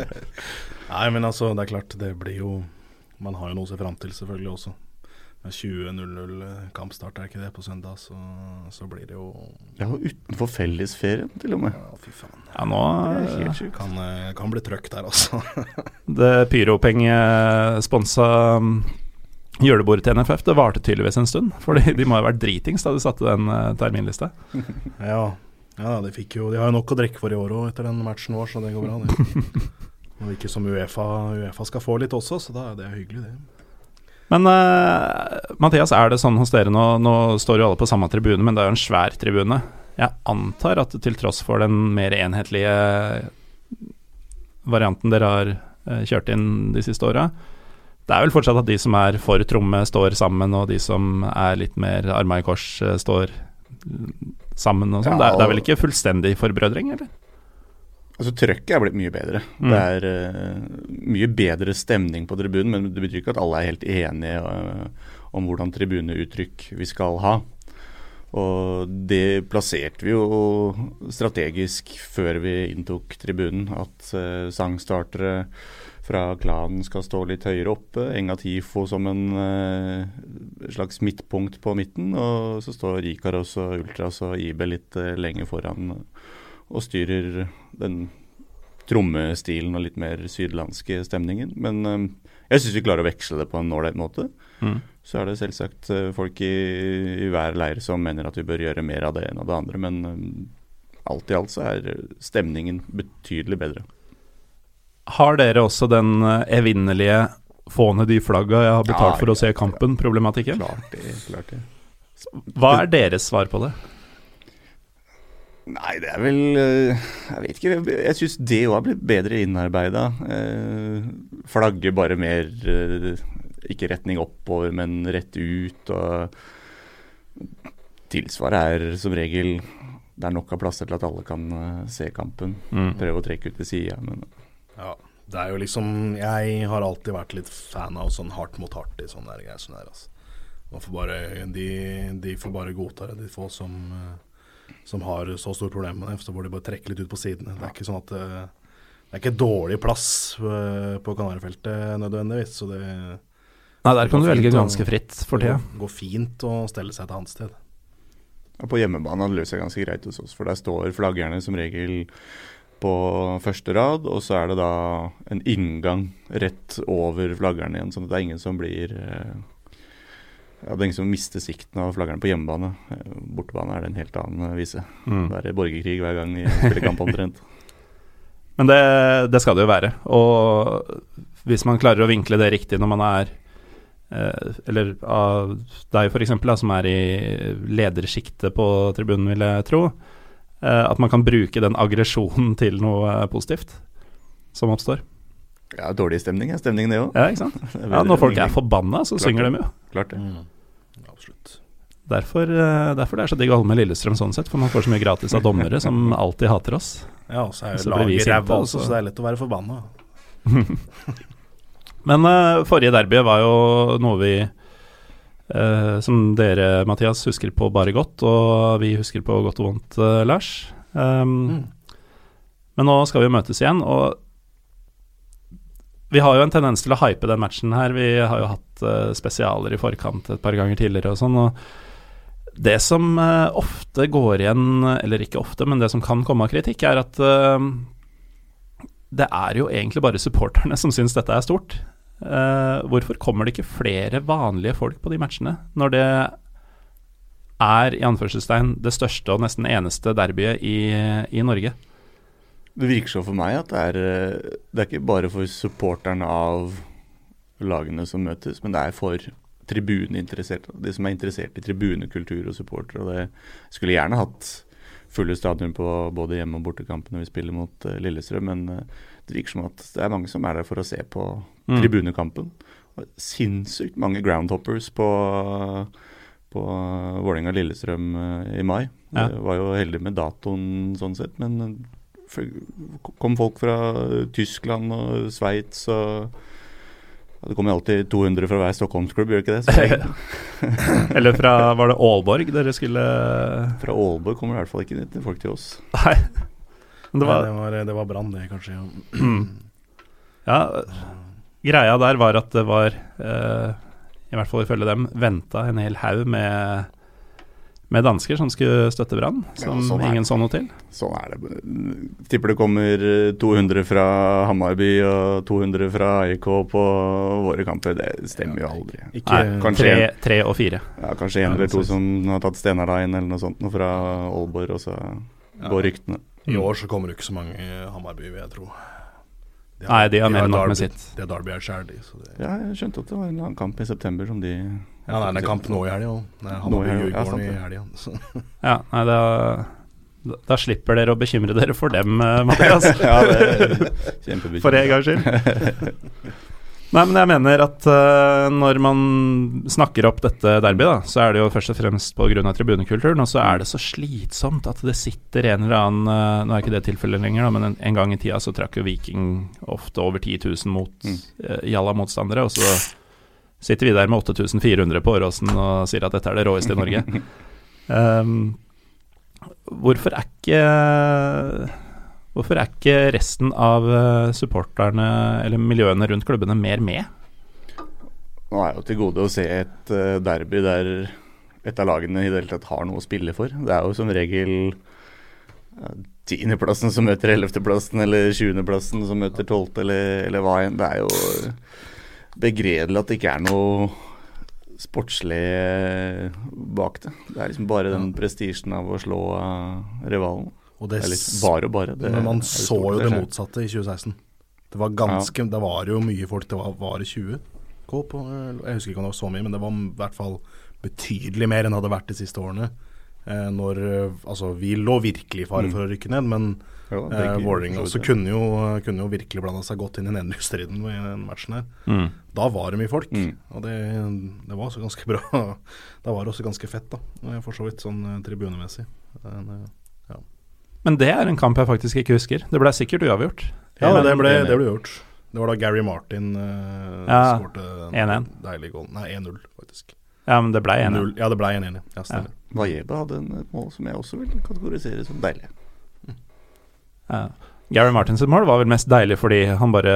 Nei, men altså, det er klart, det blir jo Man har jo noe å se fram til, selvfølgelig også. 20.00 eh, kampstart, er ikke det, på søndag, så, så blir det jo Ja, utenfor fellesferien, til og med. Ja, fy faen. Ja, nå det kan, eh, kan, bli trøkk der, altså. det Pyropeng-sponsa mm, julebordet til NFF, det varte tydeligvis en stund. For de må ha vært dritings da de satte den uh, terminlista. ja. ja de, fikk jo, de har jo nok å drikke for i år òg etter den matchen vår, så det går bra, det. Og ikke som Uefa, Uefa skal få litt også, så da, det er hyggelig, det. Men uh, Mathias, er det sånn hos dere nå Nå står jo alle på samme tribune, men det er jo en svær tribune. Jeg antar at til tross for den mer enhetlige varianten dere har uh, kjørt inn de siste åra, det er vel fortsatt at de som er for tromme, står sammen, og de som er litt mer arma i kors, uh, står sammen og sånn. Ja, det, det, er vel ikke fullstendig forbrødring, eller? Altså Trøkket er blitt mye bedre. Mm. Det er uh, mye bedre stemning på tribunen, men det betyr ikke at alle er helt enige uh, om hvordan tribuneuttrykk vi skal ha. Og det plasserte vi jo strategisk før vi inntok tribunen. At uh, sangstartere fra klanen skal stå litt høyere oppe. Enga Tifo som en uh, slags midtpunkt på midten. Og så står Ikaros og Ultras og IB litt uh, lenger foran og styrer den trommestilen og litt mer sydlandske stemningen. Men um, jeg syns vi klarer å veksle det på en ålreit måte. Mm. Så er det selvsagt folk i, i, hver leir som mener at vi bør gjøre mer av det enn av det andre. Men um, alt i alt så er stemningen betydelig bedre. Har dere også den evinnelige få ned de flagga jeg har betalt ja, for å se kampen-problematikken? Klart det, klart det. Hva er deres svar på det? Nei, det er vel Jeg vet ikke. Jeg syns det òg har blitt bedre innarbeida. Eh, flagge bare mer ikke retning oppover, men rett ut. og Tilsvaret er som regel det er nok av plasser til at alle kan se kampen. Mm. Prøve å trekke ut til sida, men Ja. Det er jo liksom Jeg har alltid vært litt fan av sånn hardt mot hardt i sånne greier. Sånn der, altså. får bare, de, de, får bare godta det, de få som, uh, som har så store problemer med det. Så får de bare trekke litt ut på sidene. Det er ikke sånn at uh, det er ikke dårlig plass på Kanarifeltet nødvendigvis. Så det Nei, der kan du velge ganske fritt for tida. Det går fint å stelle seg et annet sted. Og på hjemmebane har det løst seg ganske greit hos oss, for der står flaggerne som regel på første rad, og så er det da en inngang rett over flaggerne igjen, sånn at det er ingen som blir eh, ja, Det er ingen som mister sikten av flaggerne på hjemmebane. Eh, bortebane er det en helt annen vise. Mm. Det er borgerkrig hver gang vi spiller kamp omtrent. Men det, det, skal det jo være. Og hvis man klarer å vinkle det riktig når man er Eh, eller av deg f.eks., som er i ledersjiktet på tribunen, vil jeg tro. Eh, at man kan bruke den aggresjonen til noe positivt som oppstår. Ja, dårlig stemning er stemningen, det òg. Ja, ikke sant. Ja, når folk er forbanna, så Klart synger de jo. Klart det. Mm. Absolutt. Derfor, eh, derfor det er så digg å holde med Lillestrøm sånn sett, for man får så mye gratis av dommere som alltid hater oss. Ja, og så er jo laget ræva også, så det er lett å være forbanna. Men uh, forrige derby var jo noe vi uh, Som dere, Mathias, husker på bare godt, og vi husker på godt og vondt, uh, Lars. Um, mm. Men nå skal vi møtes igjen, og vi har jo en tendens til å hype den matchen her. Vi har jo hatt spesialer i forkant et par ganger tidligere og sånn. og det som ofte går igjen, eller ikke ofte, men det som kan komme av kritikk, er at det er jo egentlig bare supporterne som syns dette er stort. Uh, hvorfor kommer det ikke flere vanlige folk på de matchene, når det er i anførselstegn det største og nesten eneste derbyet i, i Norge? Det virker så for meg at det er, det er ikke bare for supporterne av lagene som møtes, men det er for tribuneinteresserte. De som er interessert i tribunekultur og supportere. Og det skulle gjerne hatt fulle stadion på både hjemme- og bortekampene vi spiller mot uh, Lillestrøm, men uh, det virker som at det er mange som er der for å se på mm. tribunekampen. Sinnssykt mange groundhoppers på, på Vålerenga-Lillestrøm i mai. Ja. Jeg var jo heldig med datoen sånn sett, men kom folk fra Tyskland og Sveits og det kommer alltid 200 fra hver Stockholmsklubb, gjør ikke det? Eller fra Var det Aalborg dere skulle Fra Aalborg kommer i hvert fall ikke folk til oss. Nei. Det var, Nei, det var, var Brann, det, kanskje. Ja. ja. Greia der var at det var, eh, i hvert fall ifølge dem, venta en hel haug med med dansker som skulle støtte Brann, som ja, sånn ingen så noe til. Sånn er det. Tipper det kommer 200 fra Hamarby og 200 fra AIK på våre kamper. Det stemmer jo aldri. Ikke, Nei, tre, tre, og fire. Ja, kanskje en eller to som har tatt Stenarein eller noe sånt noe fra Aalborg, og så går ryktene. I år så kommer det ikke så mange i Hamarby, vil jeg tro. De har, Nei, de har mer enn nok med sitt. Det er Derby er sjæl, de. Ja, jeg skjønte at det var en annen kamp i september som de ja, nei, det er kamp nå i helga òg. Hammarby-Djurgården i helga. Ja, nei, da, da slipper dere å bekymre dere for dem, eh, Mathias. ja, det er. For en gangs skyld. Nei, men jeg mener at uh, når man snakker opp dette derbyet, da, så er det jo først og fremst pga. tribunekulturen, og så er det så slitsomt at det sitter en eller annen uh, Nå er ikke det tilfellet lenger, da, men en, en, gang i tida så trakk jo Viking ofte over 10 000 mot mm. uh, jalla motstandere, og så sitter vi der med 8400 på Åråsen og sier at dette er det råeste i Norge. Um, hvorfor er ikke Hvorfor er ikke resten av eh, supporterne eller miljøene rundt klubbene mer med? Nå er jo til gode å se et uh, derby der et av lagene i det hele tatt har noe å spille for. Det er jo som regel tiendeplassen uh, som møter ellevteplassen, eller tjuendeplassen som møter tolvte, eller, eller hva enn. Det er jo begredelig at det ikke er noe sportslig bak det. Det er liksom bare den prestisjen av å slå uh, rivalen. Og det, det er bare og bare. Det, men man så jo det motsatte i 2016. Det var ganske, ja. det var jo mye folk. Det var, var 20 K på Jeg husker ikke om det var så mye, men det var i hvert fall betydelig mer enn det hadde vært de siste årene. Eh, når Altså, vi lå virkelig i fare mm. for å rykke ned, men ja, eh, Vålerenga også kunne jo, kunne jo virkelig blanda seg godt inn i nedrykksstriden i den matchen her. Mm. Da var det mye folk, mm. og det, det, var også ganske bra. da var det også ganske fett, da, for så vidt sånn eh, tribunemessig. Men, eh, men det er en kamp jeg faktisk ikke husker. Det ble sikkert uavgjort. Ja, det ble, det ble gjort. Det var da Gary Martin uh, ja, skårte en deilig goal. Nei, 1-0, faktisk. Ja, men det ble 1-1. Ja, det ble 1-1, ja. Stemmer. Ja. Vajeba hadde en mål som jeg også vil kategorisere som deilig. Gary Martins mål var vel mest deilig fordi han bare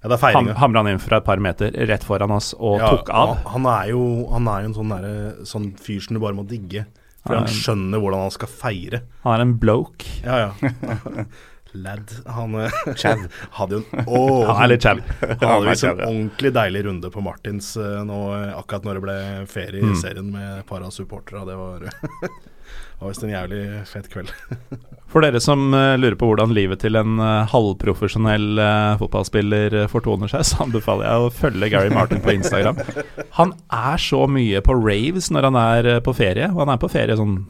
ja, ham, hamra han inn fra et par meter rett foran oss og ja, tok av. Han er jo, han er jo en sånn, der, sånn fyr som du bare må digge. For han skjønner hvordan han skal feire. Han er en bloke. Ja, ja. Lad. Han eh, Chav. hadde jo en oh, ja, chav. Han hadde visst en ordentlig deilig runde på Martins eh, nå, eh, akkurat når det ble ferie i mm. serien med et par av supporterne. Det var var visst en jævlig fet kveld. For dere som uh, lurer på hvordan livet til en uh, halvprofesjonell uh, fotballspiller fortoner seg, så anbefaler jeg å følge Gary Martin på Instagram. Han er så mye på raves når han er på ferie, og han er på ferie sånn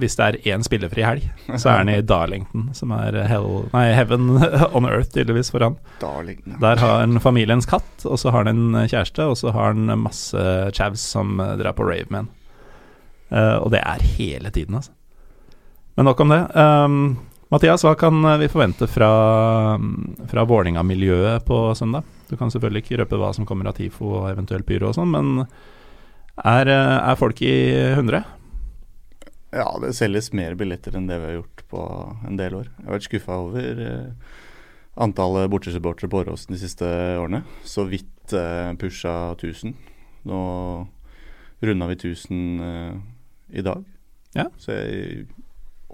hvis det er én spillefri helg, så er han i Darlington, som er hell, nei, heaven on earth, tydeligvis, for han. Darlington. Der har han familiens katt, og så har han en kjæreste, og så har han masse chavs som drar på rave med han. Uh, og det er hele tiden, altså. Men nok om det. Um, Mathias, hva kan vi forvente fra, fra Vålerenga-miljøet på søndag? Du kan selvfølgelig ikke røpe hva som kommer av TIFO og eventuelt pyro og sånn, men er, er, folk i hundre? Ja, det selges mer billetter enn det vi har gjort på en del år. Jeg har vært skuffa over antallet bortesupportere på Åråsen de siste årene. Så vidt pusha 1000. Nå runda vi 1000 uh, i dag. Ja. Så jeg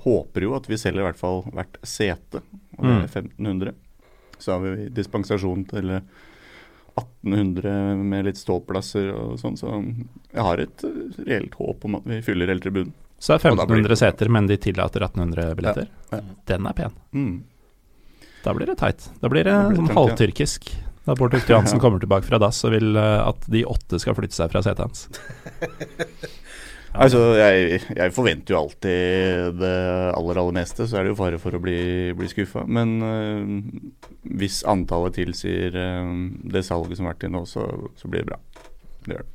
håper jo at vi selger i hvert fall hvert sete, og det er 1500. Mm. Så har vi dispensasjon til 1800 med litt ståplasser og sånn, så jeg har et eh, reelt håp om at vi fyller hele tribunen. Så det er 1500 seter, men de tillater 1800 billetter? Ja. Ja. Den er pen. Mm. Da blir det teit. Da blir det, det blir sånn halvtyrkisk. Da Bård Tufte Johansen kommer tilbake fra dass og vil uh, at de åtte skal flytte seg fra setet hans. Altså, jeg, jeg, forventer jo alltid det aller, aller meste, så er det jo fare for å bli, bli skuffa. Men øh, hvis antallet tilsier øh, det salget som har vært til nå, så, så, blir det bra. Det gjør det.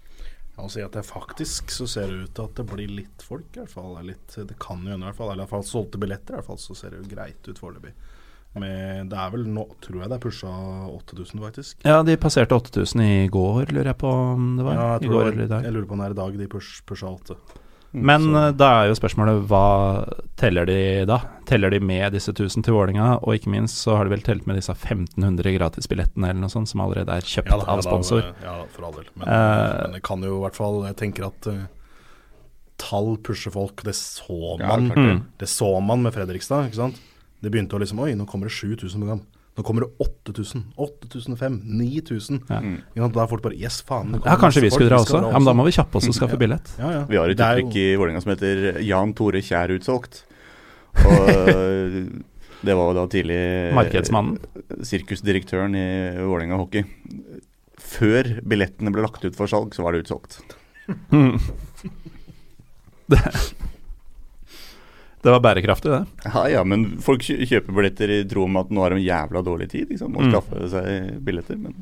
Jeg må si at det faktisk så ser det ut til at det blir litt folk, i hvert fall. Litt, det kan jo hende, i hvert fall. Eller i hvert fall solgte billetter, i hvert fall, så ser det jo greit ut foreløpig. Med, det er vel nå, tror jeg det er pusha 8000, faktisk. Ja, de passerte 8000 i går, lurer jeg på om det var. Ja, jeg, I går i dag. jeg lurer på om det er i dag de push, pusha 8. Mm, Men så. Eh, da er jo spørsmålet hva teller de da? Teller de med disse 1000 til Vålinga og ikke minst så har de vel telt med disse 1500 gratisbillettene eller noe sånt som allerede er kjøpt ja, da, av sponsor. Ja, for all del. Men, uh, men, det kan jo i hvert fall Jeg tenker at uh, tall pusher folk. Det så man. Ja, det så man med Fredrikstad, ikke sant? Det begynte å liksom Oi, nå kommer det 7000 program. Nå kommer det 8000, 8005, 9000. Ja. Da er folk bare Yes, faen. Ja, kanskje vi skulle dra også. Ja, Men da må vi kjappe oss og skaffe billett. Ja, ja. Vi har et uttrykk i Vålerenga som heter Jan Tore Kjær utsolgt. Og det var jo da tidlig Markedsmannen. Sirkusdirektøren i Vålerenga hockey. Før billettene ble lagt ut for salg, så var det utsolgt. Mm. det det var bærekraftig, det. Ja, ja, men folk kjøper billetter i tro om at nå har de jævla dårlig tid. Liksom, og mm. skaffe seg billetter. Men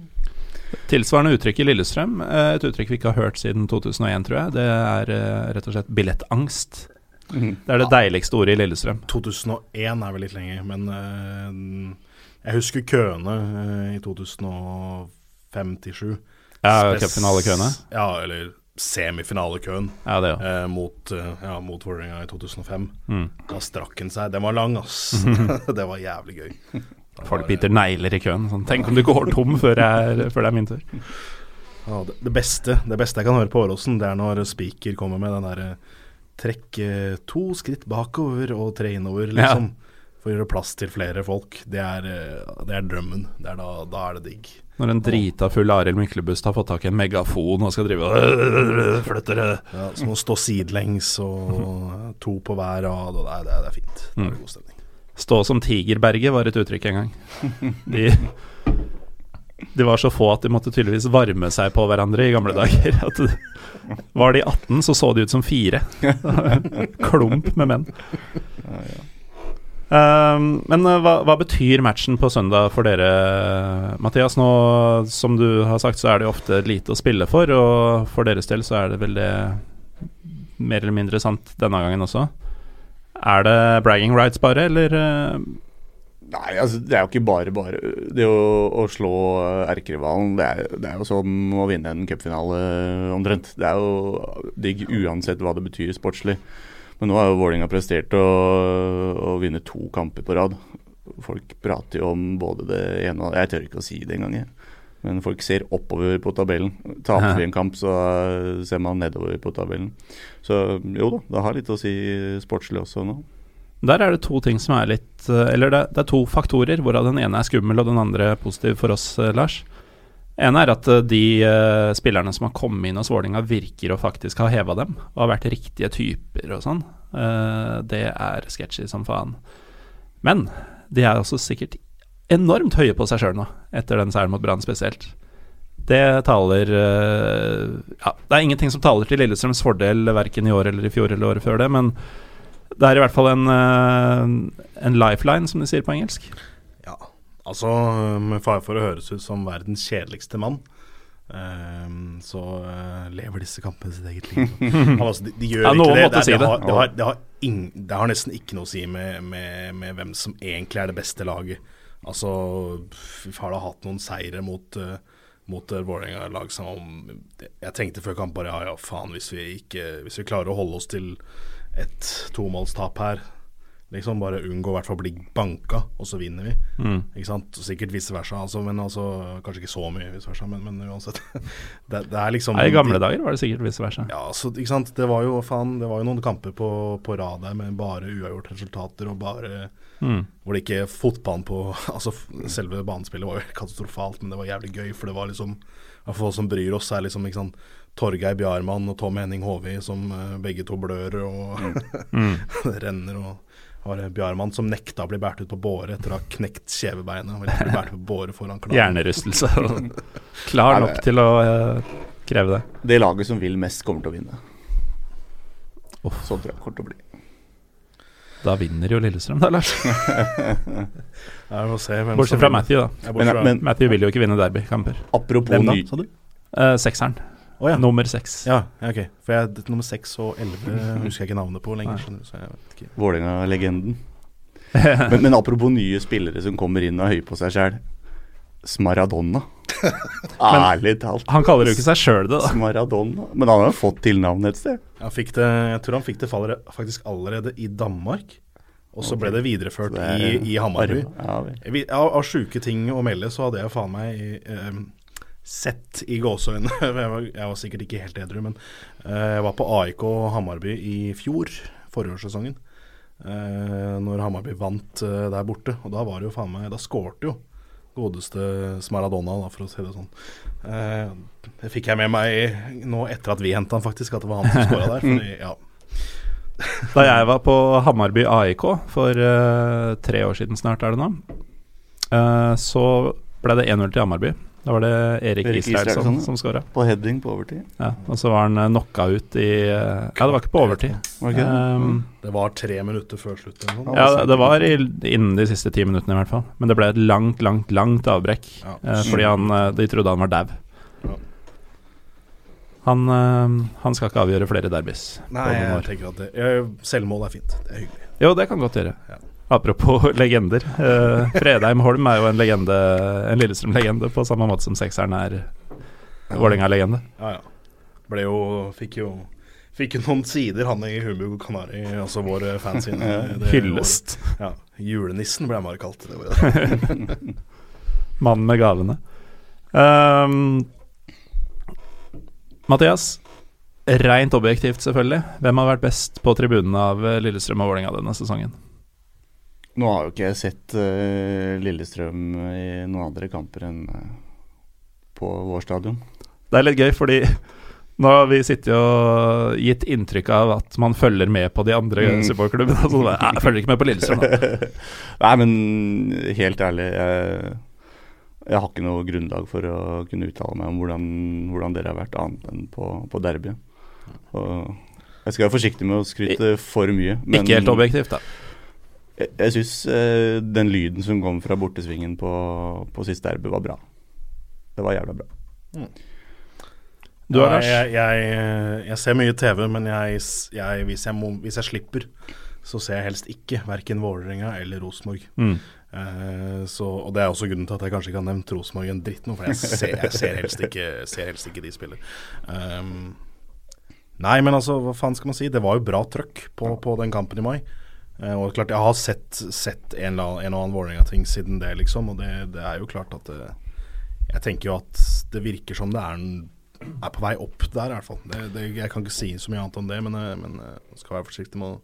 Tilsvarende uttrykk i Lillestrøm, eh, et uttrykk vi ikke har hørt siden 2001, tror jeg. Det er eh, rett og slett billettangst. Mm. Det er det deiligste ordet i Lillestrøm. 2001 er vel litt lenger, men uh, jeg husker køene uh, i 2005 2007. Ja, cupfinalekøene? Ja, eller semifinalekøen Ja, det ja. eh, mot, eh, ja, mot Vålerenga i 2005. Mm. Da strakk han seg. Den var lang, ass. det var jævlig gøy. Folk biter negler i køen. Sånn. Tenk om du går tom før, jeg før det er min tur. Ja, det, det, beste, det beste jeg kan høre på Åråsen, det er når Spiker kommer med den derre trekk eh, to skritt bakover og tre innover, liksom. For å gjøre plass til flere folk. Det er, eh, det er drømmen. Er da, da er det digg. Når en drita full Arild Myklebust har fått tak i en megafon og skal drive og flytte det Ja, som å stå sidelengs og to på hver rad, og det det er, det fint. Det er god stemning. Stå som Tigerberget var et uttrykk en gang. De, de var så få at de måtte tydeligvis varme seg på hverandre i gamle dager. At var de 18, så så de ut som fire. Klump med menn. Um, men uh, hva, hva betyr matchen på søndag for dere, Mathias? Nå, som du har sagt, så er det ofte lite å spille for, og for deres del så er det vel det mer eller mindre sant denne gangen også. Er det bragging rights bare, eller uh, Nei, altså det er jo ikke bare bare. Det å, å slå eh, erkerivalen, det, er- det er jo som å vinne en cupfinale omtrent. Det er jo digg uansett hva det betyr sportslig. Men nå har jo Vålerenga prestert å, å vinne to kamper på rad. Folk prater jo om både det ene og Jeg tør ikke å si det engang, jeg. Men folk ser oppover på tabellen. Taper vi en kamp, så ser man nedover på tabellen. Så jo da, det har litt å si sportslig også nå. Der er det to ting som er litt eh, Eller det, det er to faktorer, hvorav den ene er skummel og den andre positiv for oss, eh, Lars. Ene er at eh, de uh, spillerne som har kommet inn hos Vålinga virker å faktisk ha heva dem og har vært riktige typer og sånn. Uh, det er sketchy som faen. Men de er også sikkert enormt høye på seg sjøl nå, etter den seieren mot Brann spesielt. Det taler uh, Ja, det er ingenting som taler til Lillestrøms fordel verken i år eller i fjor eller året før det, men det er i hvert fall en, en lifeline, som de sier på engelsk. Altså med fare for å høres ut som verdens kjedeligste mann, ehm, så eh, lever disse kampene sitt eget liv. Altså, de, de gjør Ja, ikke det. Det, si er- det, det. har, det, har, det, har ing, det har nesten ikke noe å si med, med, med hvem som egentlig er det beste laget. Altså, har da hatt noen seire mot uh, mot Vålerenga-lag som om Jeg tenkte før kamp bare ja, ja, faen, hvis vi, ikke, hvis vi klarer å holde oss til et tomålstap her, liksom bare unngå i hvert fall å bli banka, og så vinner vi. Mm. Ikke sant? Sikkert vice versa, altså, men altså Kanskje ikke så mye vice versa, men, men uansett. det, det er liksom Nei, I gamle dager var det sikkert vice versa. Ja, så, ikke sant. Det var jo faen Det var jo noen kamper på, på rad der med bare uavgjort resultater og bare Mm. Hvor det ikke fotballen på Altså selve banespillet var jo katastrofalt, men det var jævlig gøy, for det var liksom For oss som bryr oss, er liksom ikke sant Torgeir Bjarmann og Tom Henning Håvi som eh, begge to blør og Mm. renner og var det Bjarmann som nekta å bli båret ut på båre etter å ha knekt kjevebeinet. Og bli båret ut på båre foran klanen. Hjernerystelse. Klar nok til å uh, kreve det. Det laget som vil mest, kommer til å vinne. Oh. Sånn tror jeg kommer til å bli. Da vinner jo Lillestrøm, da, Lars. Bortsett fra. Matthew, da. Men, men Matthew vil jo ikke vinne derbykamper. apropos Hvem da, ny sa du? Uh, sekseren. Å ja. Nummer seks. Ja, ok. For jeg, det- nummer seks og elleve husker jeg ikke navnet på lenger. Vålerenga-legenden. Men, men apropos nye spillere som kommer inn og er høye på seg sjæl. Smaradonna. Ærlig talt. Han kaller jo ikke seg sjøl det, da. Smaradonna. Men han har jo fått tilnavnet et sted. Han fikk det, jeg tror han fikk det faller- faktisk allerede i Danmark. Og så ble det videreført det er i, i Hammarby. Ja, Av, av sjuke ting å melde, så hadde jeg faen meg eh, sett i gåseøynene jeg, jeg var sikkert ikke helt edru, men uh, jeg var på AIK Hamarby i fjor, forårssesongen. Uh, når Hammarby vant uh, der borte. Og da var det jo faen meg Da skårte jo godeste Smaradona, da, for å si det sånn. Uh, det fikk jeg med meg nå etter at vi henta han, faktisk, at det var han som skåra der. Fordi, ja. Da jeg var på Hammarby AIK for eh, tre år siden snart, er det nå, eh, så ble det 1-0 til Hammarby. Da var det Erik, Erik Israelsson som skåra. På heading på overtid. Ja, og så var han uh, knocka ut i eh, Ja, det var ikke på overtid. Okay. det? Um, Det var tre minutter før slutt. Ja, det- var i, innen de siste ti minuttene i hvert fall. Men det ble et langt, langt, langt avbrekk. Ja. uh, fordi han, eh, de trodde han var dau. Ja. Han, eh, han skal ikke avgjøre flere derbys. Nei, jeg tenker at det, jeg, selvmål er fint. Det er hyggelig. Jo, det kan godt gjøre. Ja. Apropos legender. eh, Fredheim Holm er jo en legende En Lillestrøm-legende på samme måte som sekseren er Vålerenga-legende. Ja, ja. ble jo Fikk jo Fikk jo noen sider, han i Humbug Kanari, altså vår fans sine. Hyllest. Ja. Julenissen ble han bare kalt. Det året. Mannen med gavene. Um, Mathias, rent objektivt selvfølgelig. Hvem har vært best på tribunene av Lillestrøm og Vålerenga denne sesongen? Nå har jo ikke jeg sett uh, Lillestrøm i noen andre kamper enn uh, på vår stadion. Det er litt gøy, fordi nå har vi sittet og gitt inntrykk av at man følger med på de andre Mm. supporterklubbene. Altså, jeg følger ikke med på Lillestrøm. Da. Nei, men helt ærlig, jeg, jeg har ikke noe grunnlag for å kunne uttale meg om hvordan, hvordan dere har vært, annet enn på, på derbyet. Jeg skal være forsiktig med å skryte for mye. Men Ikke helt objektivt, da. Jeg, jeg syns eh, den lyden som kom fra bortesvingen på, på siste derby, var bra. Det var jævla bra. Du ja, Jeg, jeg, jeg ser mye TV, men jeg, jeg, hvis, jeg må, hvis jeg slipper, så ser jeg helst ikke verken Vålerenga eller Rosenborg. Mm. Eh, så, og det er også grunnen til at jeg kanskje ikke har nevnt Rosenborg en dritt nå, for jeg ser, jeg ser, helst, ikke, ser helst ikke de spiller. Um, nei, men altså, hva faen skal man si? Det var jo bra trøkk på, på den kampen i mai. Eh, og klart, jeg har sett, sett en, eller annen- en og annen Vålerenga-ting siden det, liksom. Og det, det er jo klart at det, Jeg tenker jo at det virker som det er, en, er på vei opp der, i hvert fall. Det, jeg kan ikke si så mye annet om det, men, eh, men eh, skal være forsiktig med å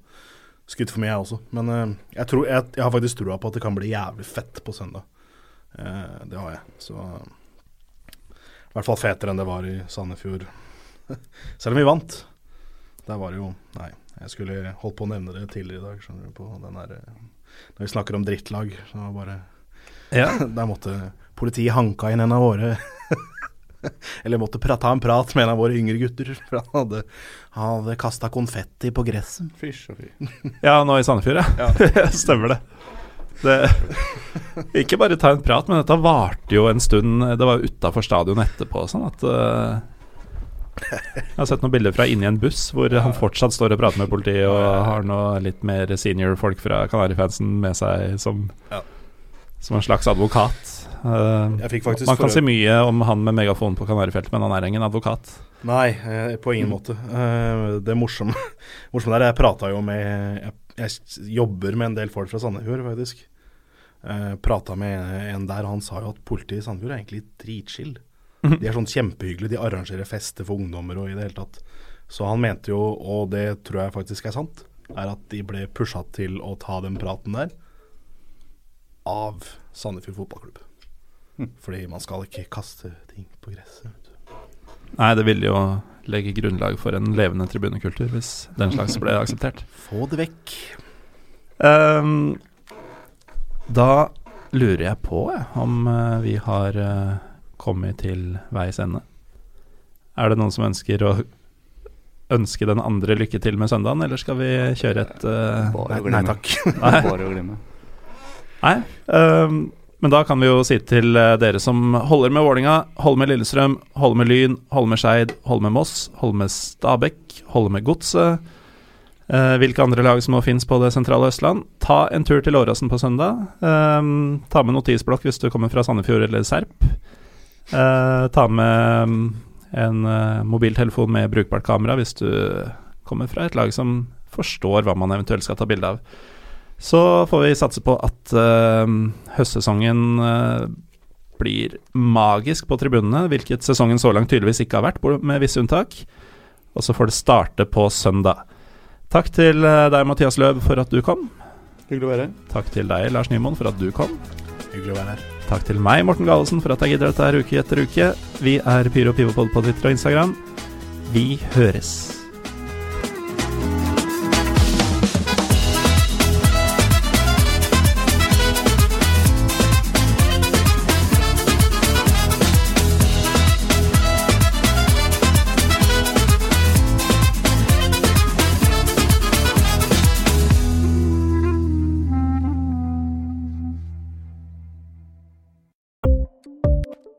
skryte for mye, jeg også. Men eh, jeg, tror, jeg, jeg har faktisk trua på at det kan bli jævlig fett på søndag. Eh, det har jeg. Så I hvert fall fetere enn det var i Sandefjord. Selv om vi vant. Der var det jo Nei, jeg skulle holdt på å nevne det tidligere i dag, skjønner du, på den der eh, Når vi snakker om drittlag, så bare Ja. Der måtte politiet hanka inn en av våre Eller måtte ta en prat med en av våre yngre gutter. For han hadde, han hadde kasta konfetti på gresset. Fysj og fy. Ja, nå i Sandefjord, ja. Stemmer det. det. Ikke bare ta en prat, men dette varte jo en stund. Det var utafor stadion etterpå. Sånn at eh, Jeg har sett noen bilder fra inni en buss hvor han fortsatt står og prater med politiet og har noe litt mer senior folk fra Kanarifansen med seg som, Ja. som en slags advokat. Faktisk man kan si mye om han med megafon på Kanarifeltet, men han er ingen advokat. Nei, eh, på ingen måte. Uh, det morsomme, morsomme der Jeg prata jo med jeg, jeg jobber med en del folk fra Sandefjord, faktisk. Uh, prata med en der, han sa jo at politiet i Sandefjord er egentlig dritchill. De er sånn kjempehyggelige, de arrangerer fester for ungdommer og i det hele tatt. Så han mente jo, og det tror jeg faktisk er sant, er at de ble pusha til å ta den praten der av Sandefjord fotballklubb. Fordi man skal ikke kaste ting på gresset. vet du. Nei, det ville jo legge grunnlag for en levende tribunekultur hvis den slags ble akseptert. Få det vekk. Um, da lurer jeg på jeg, om eh, vi har eh, kommet til veis ende. Er det noen som ønsker å ønske den andre lykke til med søndagen, eller skal vi kjøre et uh, Bare Nei, takk. Nei. Bare å glemme. Nei. Um, men da kan vi jo si til eh, dere som holder med Vålinga, holder med Lillestrøm, holder med Lyn, holder med Skeid, holder med Moss, holder med Stabekk, holder med Godset. eh, hvilke andre lag som nå finnes på det sentrale Østland. Ta en tur til Åråsen på søndag. Ehm, ta med notisblokk hvis du kommer fra Sandefjord eller Serp. Eh, ta med mm, en uh, mobiltelefon med brukbart kamera hvis du kommer fra et lag som forstår hva man eventuelt skal ta bilde av. Så får vi satse på at uh, høstsesongen blir magisk på tribunene, hvilket sesongen så langt tydeligvis ikke har vært, med visse unntak. Og så får det starte på søndag. Takk til deg, Mathias Løv, for at du kom. Hyggelig å være her. Takk til deg, Lars Nymoen, for at du kom. Hyggelig å være her. Takk til meg, Morten Galesen, for at jeg gidder dette her uke etter uke. Vi er Pyro Pivopod på Twitter og Instagram. Vi høres.